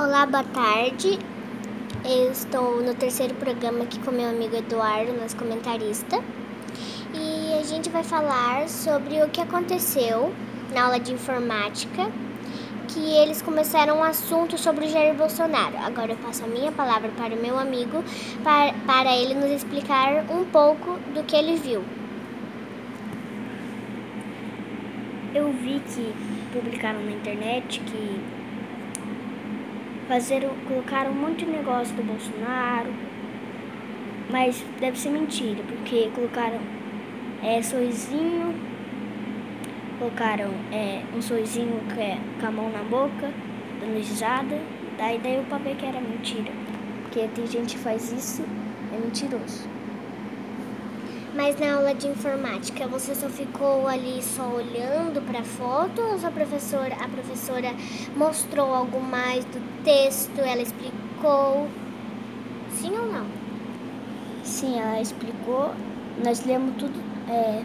Olá, boa tarde. Eu estou no terceiro programa aqui com meu amigo Eduardo, nosso comentarista. E a gente vai falar sobre o que aconteceu na aula de informática, que eles começaram um assunto sobre o Jair Bolsonaro. Agora eu passo a minha palavra para o meu amigo, para, para ele nos explicar um pouco do que ele viu. Eu vi que publicaram na internet que Fazer, colocaram um monte de negócio do Bolsonaro, mas deve ser mentira, porque colocaram é, sorrisinho, colocaram é, um sorrisinho que é, com a mão na boca, dando risada, daí daí pra ver que era mentira. Porque tem gente que faz isso, é mentiroso. Mas na aula de informática, você só ficou ali só olhando para a foto ou a professora, a professora mostrou algo mais do texto, ela explicou? Sim ou não? Sim, ela explicou. Nós lemos tudo. É,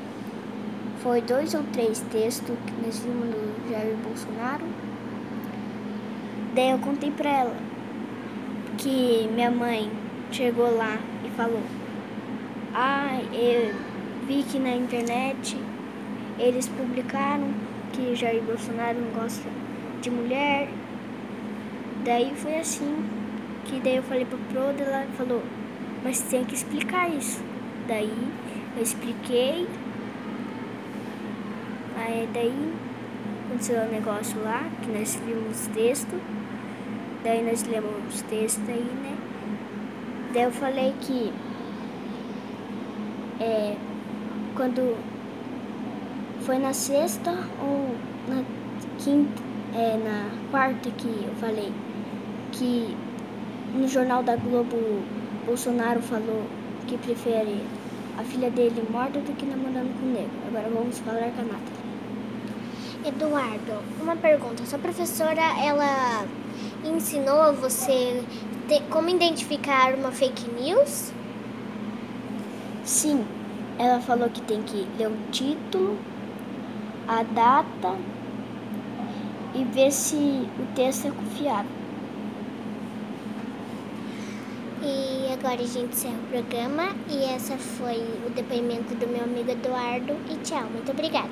foi dois ou três textos que nós vimos do Jair Bolsonaro. Daí eu contei para ela que minha mãe chegou lá e falou eu vi que na internet eles publicaram que Jair Bolsonaro não gosta de mulher. Daí foi assim que daí eu falei pra Proda, ela falou, mas tem que explicar isso. Daí eu expliquei. Aí daí aconteceu o um negócio lá, que nós vimos texto. Daí nós lemos os textos aí, né? Daí eu falei que é, quando foi na sexta ou na quinta, é, na quarta que eu falei que no jornal da Globo Bolsonaro falou que prefere a filha dele morta do que namorando com o negro. Agora vamos falar com a Nathalie. Eduardo, uma pergunta. Sua professora, ela ensinou você como identificar uma fake news? Sim, ela falou que tem que ler o título, a data e ver se o texto é confiável. E agora a gente encerra o programa e essa foi o depoimento do meu amigo Eduardo e tchau, muito obrigada.